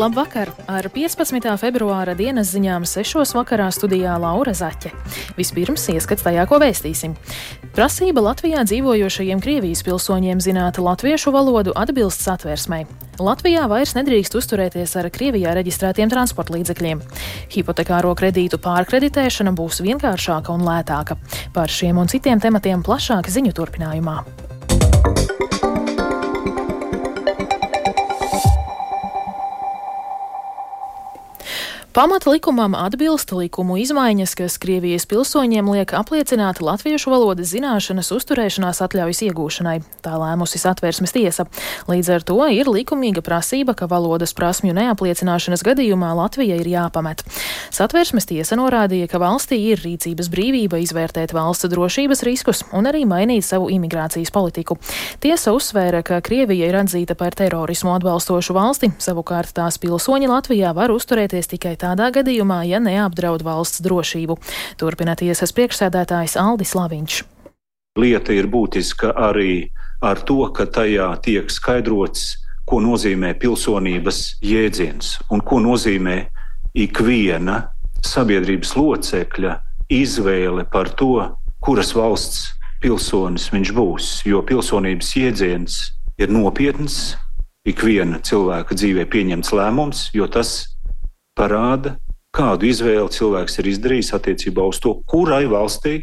Labvakar! Ar 15. februāra dienas ziņām 6. vakarā studijā Laura Zaķe. Vispirms ieskats tajā, ko vēstīsim. Prasība Latvijā dzīvojošajiem Krievijas pilsoņiem zināt latviešu valodu atbilst satversmei. Latvijā vairs nedrīkst uzturēties ar Krievijā reģistrētiem transporta līdzekļiem. Hipotekāro kredītu pārkreditēšana būs vienkāršāka un lētāka. Par šiem un citiem tematiem plašāk ziņu turpinājumā. Pamata likumam atbilst likumu izmaiņas, kas Krievijas pilsoņiem liek apliecināt latviešu valodas zināšanas uzturēšanās atļaujas iegūšanai. Tā lēmusi satvērsmes tiesa. Līdz ar to ir likumīga prasība, ka valodas prasmju neapliecināšanas gadījumā Latvija ir jāpamet. Satvērsmes tiesa norādīja, ka valstī ir rīcības brīvība izvērtēt valsts drošības riskus un arī mainīt savu imigrācijas politiku. Tiesa uzsvēra, ka Krievija ir atzīta par terorismu atbalstošu valsti, savukārt tās pilsoņi Latvijā var uzturēties tikai tādā gadījumā, ja neapdraud valsts drošību. Turpina tiesas priekšsēdētājs Aldis Laviņš. Lieta ir būtiska arī ar to, ka tajā tiek skaidrots, ko nozīmē pilsonības jēdziens un ko nozīmē ikviena sabiedrības locekļa izvēle par to, kuras valsts pilsonis viņš būs. Jo pilsonības jēdziens ir nopietns, ikviena cilvēka dzīvē pieņemts lēmums, jo tas parāda, kādu izvēli cilvēks ir izdarījis attiecībā uz to, kurai valstī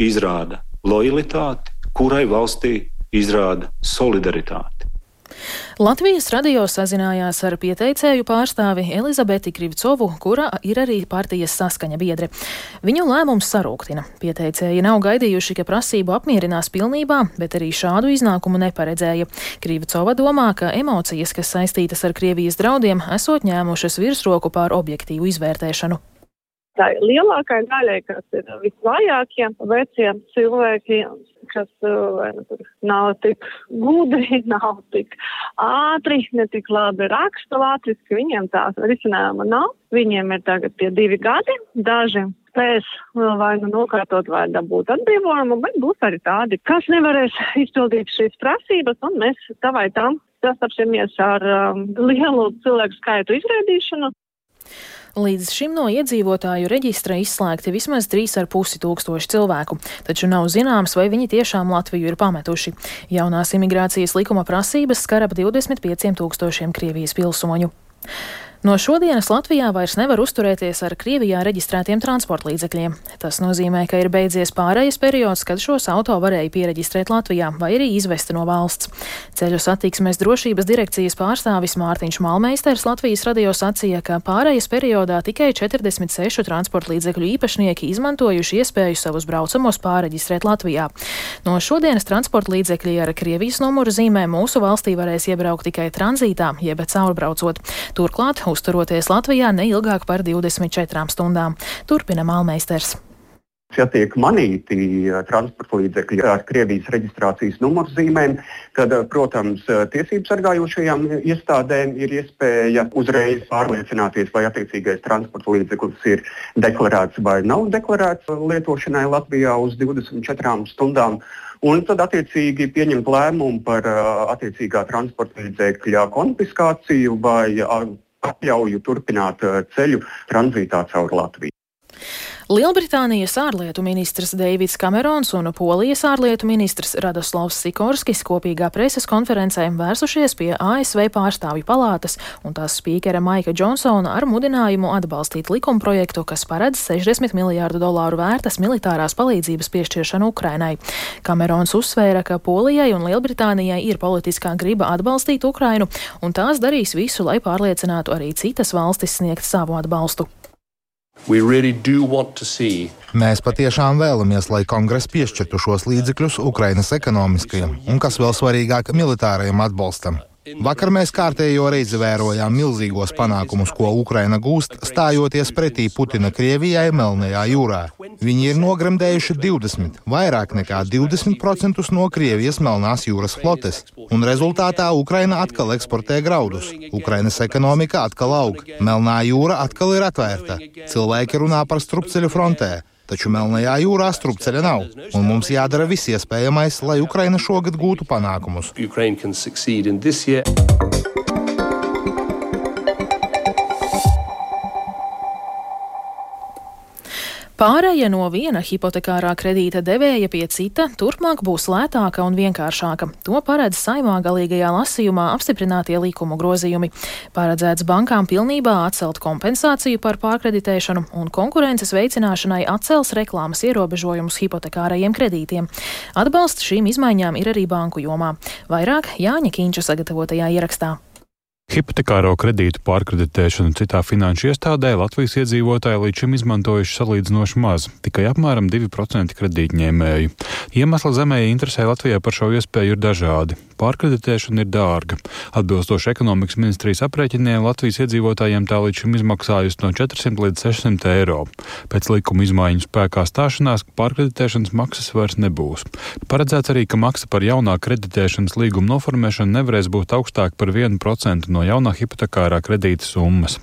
izrāda lojalitāti, kurai valstī izrāda solidaritāti. Latvijas radio sazinājās ar pieteicēju pārstāvi Elizabeti Krivcovu, kura ir arī partijas saskaņa biedre. Viņu lēmums sarūktina. Pieteicēji nav gaidījuši, ka prasību apmierinās pilnībā, bet arī šādu iznākumu neparedzēja. Krivcova domā, ka emocijas, kas saistītas ar Krievijas draudiem, esot ņēmušas virsroku pār objektīvu izvērtēšanu tā lielākai daļai, kas ir visvājākie, vecie cilvēki, kas vai, nu, nav tik gudri, nav tik ātri, ne tik labi raksta latviski, viņiem tās risinājuma nav. Viņiem ir tagad tie divi gadi, daži spēs vai nu nokārtot vai dabūt atbrīvojumu, bet būs arī tādi, kas nevarēs izpildīt šīs prasības, un mēs tā vai tam sastapsimies ar um, lielu cilvēku skaitu izrēdīšanu. Līdz šim no iedzīvotāju reģistra izslēgti vismaz 3,5 tūkstoši cilvēku, taču nav zināms, vai viņi tiešām Latviju ir pametuši. Jaunās imigrācijas likuma prasības skar ap 25 tūkstošiem Krievijas pilsoņu. No šodienas Latvijā vairs nevar uzturēties ar Krievijā reģistrētiem transporta līdzekļiem. Tas nozīmē, ka ir beidzies pārējais periods, kad šos auto varēja pieregistrēt Latvijā vai arī izvest no valsts. Ceļu satiksmes drošības direkcijas pārstāvis Mārtiņš Malmeisters Latvijas radio sacīja, ka pārējais periodā tikai 46 transporta līdzekļu īpašnieki izmantojuši iespēju savus braucamos pāreģistrēt Latvijā. No šodienas transporta līdzekļi ar Krievijas numuru zīmē mūsu valstī varēs iebraukt tikai tranzītā, jeb caurbraucot. Turklāt uzturoties Latvijā neilgāk par 24 stundām. Turpina Malmeisters. Ja tiek manīti eh, transporta līdzekļi ar Krievijas reģistrācijas numurzīmēm, tad, eh, protams, eh, tiesību sargājošajām iestādēm ir iespēja uzreiz pārliecināties, vai attiecīgais transporta līdzeklis ir deklarēts vai nav deklarēts lietošanai Latvijā uz 24 stundām. Un tad, attiecīgi, pieņemt lēmumu par attiecīgā transporta līdzekļa konfiskāciju vai atļauju turpināt eh, ceļu tranzītā caur Latviju. Lielbritānijas ārlietu ministrs Deivids Kamerons un Polijas ārlietu ministrs Radoslavs Sikorskis kopīgā preses konferencē vērsušies pie ASV pārstāvju palātas un tās spīkera Maika Džonsona ar mudinājumu atbalstīt likumprojektu, kas paredz 60 miljārdu dolāru vērtas militārās palīdzības piešķiršanu Ukrainai. Kamerons uzsvēra, ka Polijai un Lielbritānijai ir politiskā griba atbalstīt Ukrainu, un tās darīs visu, lai pārliecinātu arī citas valstis sniegt savu atbalstu. Mēs patiešām vēlamies, lai kongress piešķirtu šos līdzekļus Ukrainas ekonomiskajam un, kas vēl svarīgāk, militārajam atbalstam. Vakar mēs kārtējo reizi vērojām milzīgos panākumus, ko Ukraina gūst, stājoties pretī Putina Krievijai Melnajā jūrā. Viņi ir nogremdējuši 20, vairāk nekā 20% no Krievijas Melnās jūras flotes, un rezultātā Ukraina atkal eksportē graudus. Ukrainas ekonomika atkal aug, Melnā jūra atkal ir atvērta. Cilvēki runā par strupceļu frontē. Taču Melnajā jūrā strupceļa nav, un mums jādara viss iespējamais, lai Ukraina šogad gūtu panākumus. Pārēja no viena hipotekārā kredīta devēja pie cita turpmāk būs lētāka un vienkāršāka. To paredz saimā galīgajā lasījumā apstiprinātie līkumu grozījumi. Paredzēts bankām pilnībā atcelt kompensāciju par pārkreditēšanu un konkurences veicināšanai atcels reklāmas ierobežojumus hipotekārajiem kredītiem. Atbalsts šīm izmaiņām ir arī banku jomā. Vairāk Jāņa Kīņša sagatavotajā ierakstā. Hipotekāro kredītu pārkreditēšanu citā finanšu iestādē Latvijas iedzīvotāji līdz šim izmantojuši salīdzinoši maz, tikai apmēram 2% kredītņēmēju. Iemesli zemēji interesē Latvijā par šo iespēju ir dažādi. Pārkreditēšana ir dārga. Atbilstoši ekonomikas ministrijas aprēķiniem, Latvijas iedzīvotājiem tā līdz šim izmaksājusi no 400 līdz 600 eiro. Pēc likuma izmaiņu spēkā stāšanās pārkreditēšanas maksas vairs nebūs. Paredzēts arī, ka maksa par jaunā kreditēšanas līguma noformēšanu nevarēs būt augstāka par 1% no jaunā hipotekārā kredīta summas.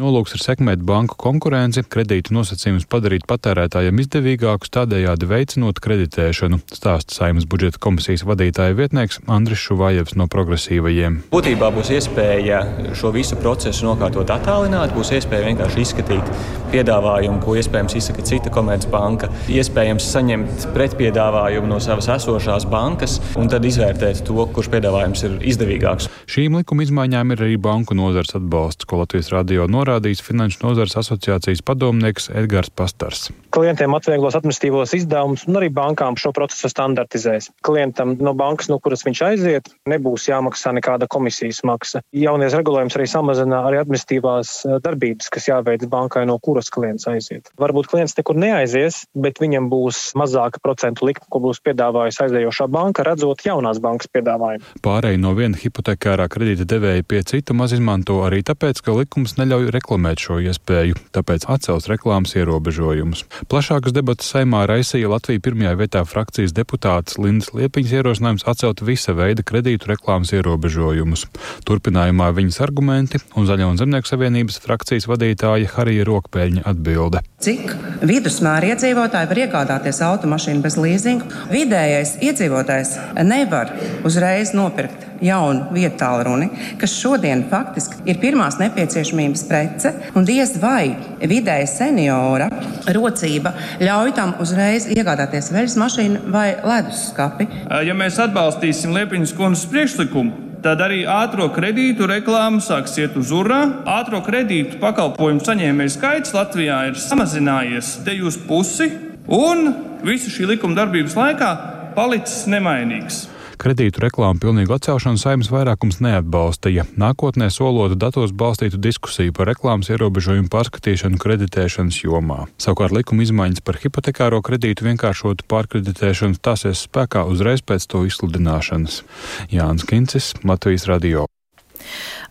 Nolūks ir sekmēt banku konkurenci, kredītu nosacījumus padarīt patērētājiem izdevīgākus, tādējādi veicinot kreditēšanu, stāsta Saimas budžeta komisijas vadītāja vietnieks Andris. Šuvājevs no progresīvajiem. Būtībā būs iespēja šo visu procesu nokārtot attālināt, būs iespēja vienkārši izskatīt piedāvājumu, ko iespējams izsaka cita komercbanka, iespējams saņemt pretpiedāvājumu no savas esošās bankas un tad izvērtēt to, kurš piedāvājums ir izdevīgāks. Šīm likuma izmaiņām ir arī banku nozars atbalsts, ko Latvijas radio norādījis Finanšu nozars asociācijas padomnieks Edgars Pastars. Klientiem atvieglos administratīvos izdevumus un arī bankām šo procesu standartizēs. Klientam no bankas, no kuras viņš aiziet, aiziet, nebūs jāmaksā nekāda komisijas maksa. Jaunies regulējums arī samazina arī administratīvās eh, darbības, kas jāveic bankai, no kuras klients aiziet. Varbūt klients nekur neaizies, bet viņam būs mazāka procentu likme, ko būs piedāvājusi aizējošā banka, redzot jaunās bankas piedāvājumu. Pārēj no viena hipotekārā kredīta devēja pie cita maz izmanto arī tāpēc, ka likums neļauj reklamēt šo iespēju, tāpēc atcels reklāmas ierobežojumus. Plašākas debatas saimā raisīja Latvija pirmajā vietā frakcijas deputāts Lindas Liepiņas ierosinājums atcelt visa veida veida kredītu reklāmas ierobežojumus. Turpinājumā viņas argumenti un Zaļo un Zemnieku savienības frakcijas vadītāja Harija Rokpēļņa atbilde. Cik vidusmēra iedzīvotāji var iegādāties automašīnu bez līzinga? Vidējais iedzīvotājs nevar uzreiz nopirkt jaunu vietu tālruni, kas šodien faktiski ir pirmās nepieciešamības prece, diez vai vidēji seniora rocība ļauj tam uzreiz iegādāties veļas mašīnu vai leduskapi. Ja mēs atbalstīsim Liepiņas kundzes priekšlikumu, tad arī ātrā kredītu reklāma sāks iet uz urā. Ātrā kredītu pakalpojumu saņēmēju skaits Latvijā ir samazinājies te uz pusi, un visu šī likuma darbības laikā palicis nemainīgs. Kredītu reklāmu pilnīgu atcelšanu saimnes vairākums neatbalstīja. Nākotnē solota datos balstītu diskusiju par reklāmas ierobežojumu pārskatīšanu kreditēšanas jomā. Savukārt likuma izmaiņas par hipotekāro kredītu vienkāršotu pārkreditēšanu stāsies spēkā uzreiz pēc to izsludināšanas. Jānis Kincis, Latvijas radio.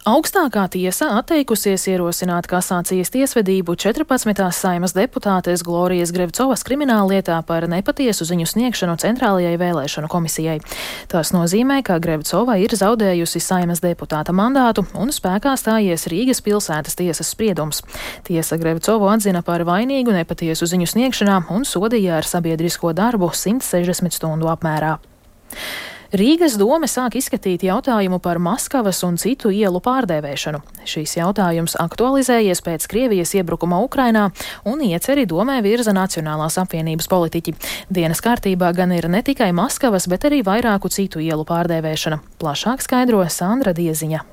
Augstākā tiesa atteikusies ierosināt kasācijas tiesvedību 14. saimas deputātes Glorijas Grevcovas krimināllietā par nepatiesu ziņu sniegšanu Centrālajai vēlēšanu komisijai. Tas nozīmē, ka Grevcova ir zaudējusi saimas deputāta mandātu un spēkā stājies Rīgas pilsētas tiesas spriedums. Tiesa Grevcovu atzina par vainīgu nepatiesu ziņu sniegšanā un sodīja ar sabiedrisko darbu 160 stundu apmērā. Rīgas doma sāk izskatīt jautājumu par Maskavas un citu ielu pārdēvēšanu. Šīs jautājums aktualizējies pēc Krievijas iebrukuma Ukrainā un ieceri domē virza Nacionālās apvienības politiķi. Dienas kārtībā gan ir ne tikai Maskavas, bet arī vairāku citu ielu pārdēvēšana. Plašāk skaidro Sandra Dieziņa.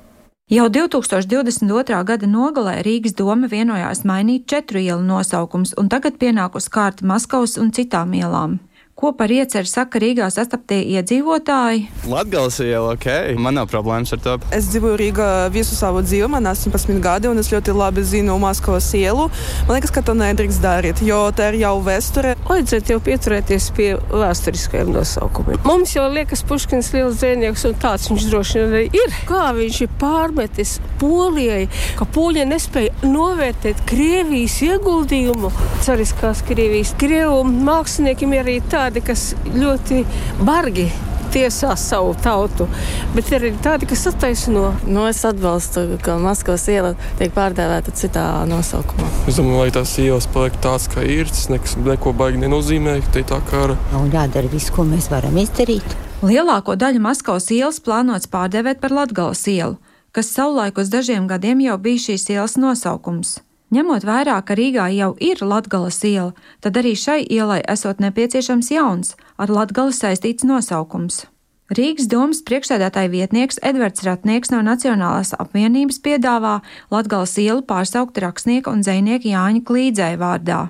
Jau 2022. gada nogalē Rīgas doma vienojās mainīt četru ielu nosaukums, un tagad pienākusi kārta Maskavas un citām ielām. Ko par ieceru saka Rīgā sastaptie iedzīvotāji? Latvijas iela, ok, man nav problēmas ar to. Es dzīvoju Rīgā visu savu dzīvi, man 18 gadi, un es ļoti labi zinu Maskavas ielu. Man liekas, ka to nedrīkst darīt, jo tā ir jau vēsture. Vajadzētu jau pieturēties pie vēsturiskajiem nosaukumiem. Mums jau liekas, Puškins liels dzēnieks, un tāds viņš droši vien arī ir. Kā viņš ir pārmetis Polijai, ka Polija nespēja novērtēt Krievijas ieguldījumu cariskās Krievijas. Krievu māksliniekiem ir arī tā tādi, kas ļoti bargi tiesā savu tautu, bet ir arī tādi, kas attaisno. Nu, es atbalstu, ka Maskavas iela tiek pārdēvēta citā nosaukumā. Es domāju, lai tās ielas paliek tādas, kā ir. Tas nekas, neko baigi nenozīmē, ka te ir tā kara. Un jādara viss, ko mēs varam izdarīt. Lielāko daļu Maskavas ielas plānots pārdēvēt par Latgales ielu, kas savulaik uz dažiem gadiem jau bija šīs ielas nosaukums. Ņemot vērā, ka Rīgā jau ir Latgales iela, tad arī šai ielai esot nepieciešams jauns, ar Latgali saistīts nosaukums. Rīgas domas priekšsēdētāja vietnieks Edvards Ratnieks no Nacionālās apvienības piedāvā Latgales ielu pārsaukt rakstnieka un dzēnieka Jāņa Klīdzēja vārdā.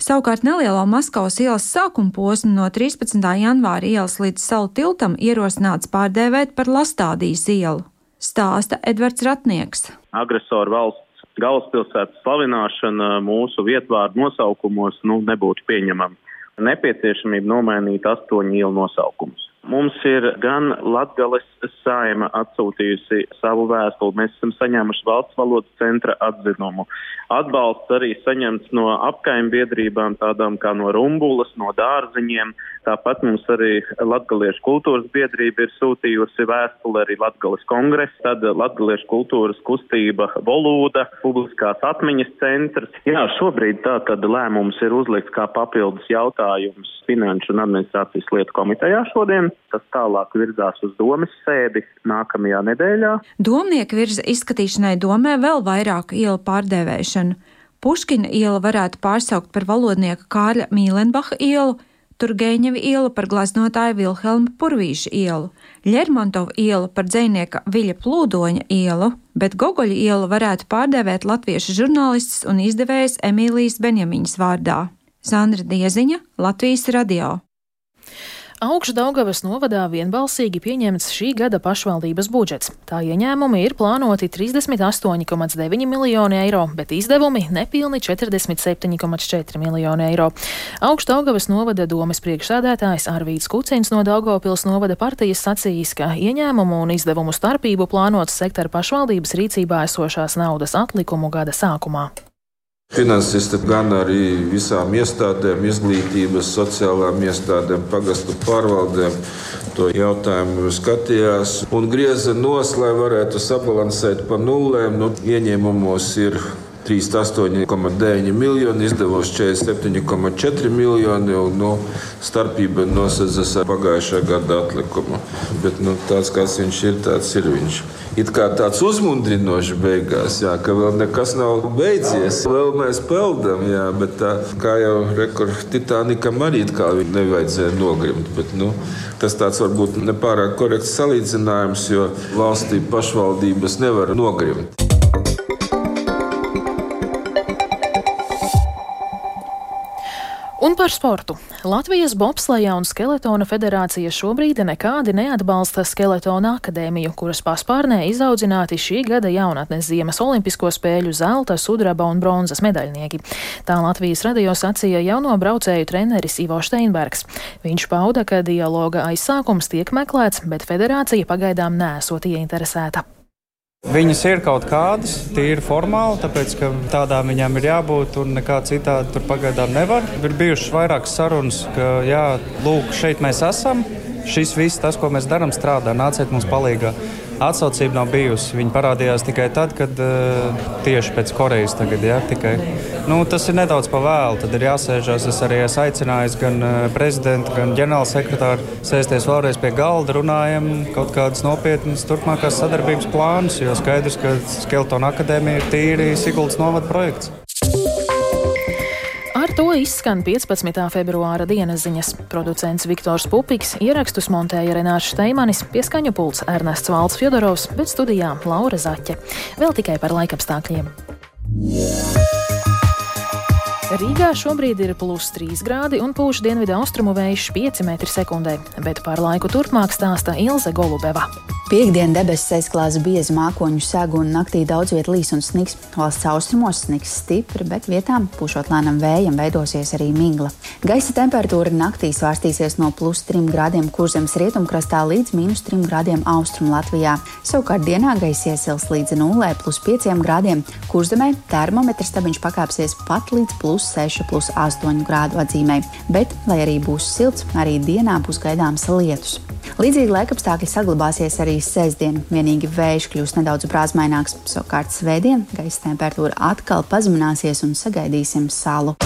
Savukārt nelielo Maskavas ielas sākuma posmu no 13. janvāra ielas līdz salu tiltam ierosināts pārdēvēt par Lastādijas ielu, stāsta Edvards Ratnieks. Agresoru valsts galvaspilsētas slavināšana mūsu vietvārdu nosaukumos nu, nebūtu pieņemama. Nepieciešamība nomainīt astoņu ielu nosaukumus. Mums ir gan Latgales saima atsūtījusi savu vēstuli, mēs esam saņēmuši valsts valodas centra atzinumu. Atbalsts arī saņemts no apkaimbiedrībām, tādām kā no Rumbulas, no dārziņiem. Tāpat mums arī Latgaliešu kultūras biedrība ir sūtījusi vēstuli arī Latgales kongresa, tad Latgaliešu kultūras kustība Volūda, publiskās atmiņas centrs. Jā, šobrīd tā tad lēmums ir uzlikts kā papildus jautājums Finanšu un administrācijas lietu komitejā šodien. Tas tālāk virzās uz domas sēdi nākamajā nedēļā. Domnieki virza izskatīšanai domē vēl vairāk ielu pārdēvēšanu. Puškina iela varētu pārsaukt par valodnieka Kārļa Mīlenbacha ielu, Turgeņevi iela par glaznotāju Vilhelma Purvīša ielu, Lermontova iela par dzēnieka Viļa Plūdoņa ielu, bet Gogoļa ielu varētu pārdēvēt latviešu žurnālists un izdevējs Emīlijas Benjamiņas vārdā. Sandra Dieziņa, Latvijas radio. Augšdaugavas novadā vienbalsīgi pieņemts šī gada pašvaldības budžets. Tā ieņēmumi ir plānoti 38,9 miljoni eiro, bet izdevumi nepilni 47,4 miljoni eiro. Augšdaugavas novada domas priekšsēdētājs Arvīts Kucins no Daugavpils novada partijas sacījis, ka ieņēmumu un izdevumu starpību plānots sekt ar pašvaldības rīcībā esošās naudas atlikumu gada sākumā. Finansisti gan arī visām iestādēm, izglītības, sociālām iestādēm, pagastu pārvaldēm to jautājumu skatījās un grieza nos, lai varētu sabalansēt pa nulēm. Nu, ieņēmumos ir 38,9 miljoni, izdevos 47,4 miljoni. Un, nu, starpība nosacās ar pagājušā gada atlikumu. Bet nu, tāds, kāds viņš ir, tāds ir viņš it kā tāds uzmundrinošs beigās, jā, ka vēl nekas nav beidzies. Vēl mēs peldam, jā, bet tā, kā jau rekords Titanikam arī nevajadzēja nogrimt. Bet, nu, tas tāds varbūt nepārāk korekts salīdzinājums, jo valstī pašvaldības nevar nogrimt. Par sportu. Latvijas Bobslēja un Skeletona federācija šobrīd nekādi neatbalsta Skeletona akadēmiju, kuras paspārnē izaudzināti šī gada jaunatnes ziemas olimpisko spēļu zelta, sudraba un bronzas medaļnieki. Tā Latvijas radio sacīja jauno braucēju treneris Ivo Steinbergs. Viņš pauda, ka dialoga aizsākums tiek meklēts, bet federācija pagaidām nesot ieinteresēta. Viņas ir kaut kādas, tīri formāli, tāpēc ka tādām viņām ir jābūt, un nekā citādi tur pagaidām nevar. Ir bijušas vairākas sarunas, ka, jā, lūk, šeit mēs esam. Šis viss, tas, ko mēs darām, strādā, nāciet mums palīdzīgā. Atsaucība nav bijusi. Viņa parādījās tikai tad, kad uh, tieši pēc Korejas tagad, ja, tikai. Nu, tas ir nedaudz pa vēlu. Tad ir jāsēžās. Es arī esmu aicinājis gan uh, prezidentu, gan ģenerālsekretāru sēsties vēlreiz pie galda, runājam kaut kādas nopietnas turpmākās sadarbības plānus, jo skaidrs, ka Skeltona akadēmija ir tīri Siguldas novada projekts. To izskan 15. februāra dienas ziņas. Producents Viktors Pupiks, ierakstus montēja Renārs Steimanis, pieskaņu pults Ernests Valds Fjodorovs, bet studijā Laura Zaķe. Vēl tikai par laikapstākļiem. Rīgā šobrīd ir plus 3 grādi un pūš dienvidu austrumu vējš 5 m2, bet par laiku turpmāk stāsta Ilze Golubeva. Piektdien debesis aizklās biezi mākoņu segu un naktī daudz vietā līs un sniks. Valsts austrumos sniks stipri, bet vietām pušot lēnam vējam veidosies arī migla. Gaisa temperatūra naktī svārstīsies no plus 3 grādiem kurzemes rietumkrastā līdz minus 3 grādiem austrumu Latvijā. Savukārt dienā gaisa iesils līdz 0, plus 5 grādiem. Kurzemē termometrs stabiņš pakāpsies pat līdz plus 6, plus 8 grādu atzīmē. Bet, lai arī būs silts, arī dienā būs gaidāms lietus. Līdzīgi laikapstākļi saglabāsies arī sestdien. Vienīgi vējš kļūs nedaudz brāzmaināks, savukārt svētdien gaisa temperatūra atkal pazemināsies un sagaidīsim salu.